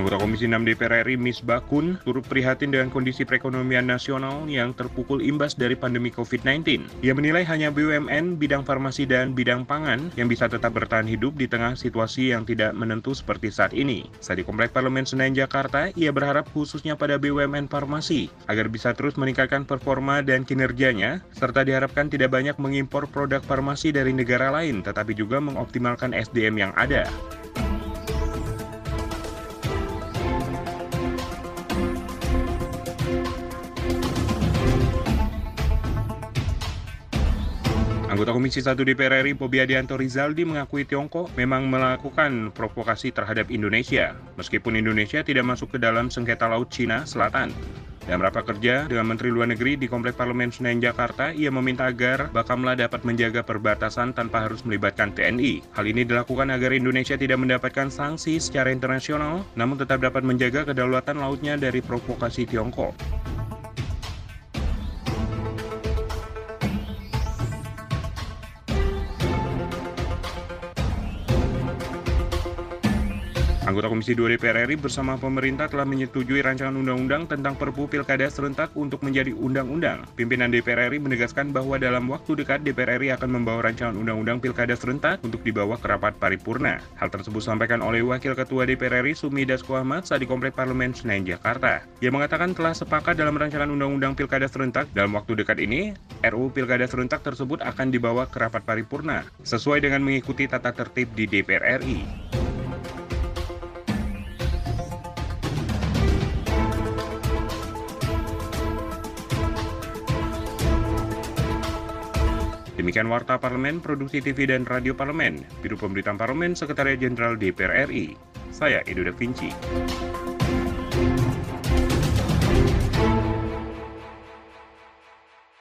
Anggota Komisi 6 DPR RI Miss Bakun turut prihatin dengan kondisi perekonomian nasional yang terpukul imbas dari pandemi COVID-19. Ia menilai hanya BUMN, bidang farmasi dan bidang pangan yang bisa tetap bertahan hidup di tengah situasi yang tidak menentu seperti saat ini. Saat di Komplek Parlemen Senayan Jakarta, ia berharap khususnya pada BUMN farmasi agar bisa terus meningkatkan performa dan kinerjanya, serta diharapkan tidak banyak mengimpor produk farmasi dari negara lain, tetapi juga mengoptimalkan SDM yang ada. Anggota Komisi 1 DPR RI Bobi Adianto Rizaldi mengakui Tiongkok memang melakukan provokasi terhadap Indonesia, meskipun Indonesia tidak masuk ke dalam sengketa Laut Cina Selatan. Dalam rapat kerja dengan Menteri Luar Negeri di Komplek Parlemen Senayan Jakarta, ia meminta agar Bakamla dapat menjaga perbatasan tanpa harus melibatkan TNI. Hal ini dilakukan agar Indonesia tidak mendapatkan sanksi secara internasional, namun tetap dapat menjaga kedaulatan lautnya dari provokasi Tiongkok. Anggota Komisi 2 DPR RI bersama pemerintah telah menyetujui rancangan undang-undang tentang Perpu Pilkada serentak untuk menjadi undang-undang. Pimpinan DPR RI menegaskan bahwa dalam waktu dekat DPR RI akan membawa rancangan undang-undang Pilkada serentak untuk dibawa ke rapat paripurna. Hal tersebut disampaikan oleh Wakil Ketua DPR RI Sumi Dasko Ahmad saat di Komplek Parlemen Senayan Jakarta. Ia mengatakan telah sepakat dalam rancangan undang-undang Pilkada serentak dalam waktu dekat ini, RUU Pilkada serentak tersebut akan dibawa ke rapat paripurna sesuai dengan mengikuti tata tertib di DPR RI. Demikian Warta Parlemen, Produksi TV dan Radio Parlemen, Biro Pemberitaan Parlemen, Sekretariat Jenderal DPR RI. Saya Edo Da Vinci.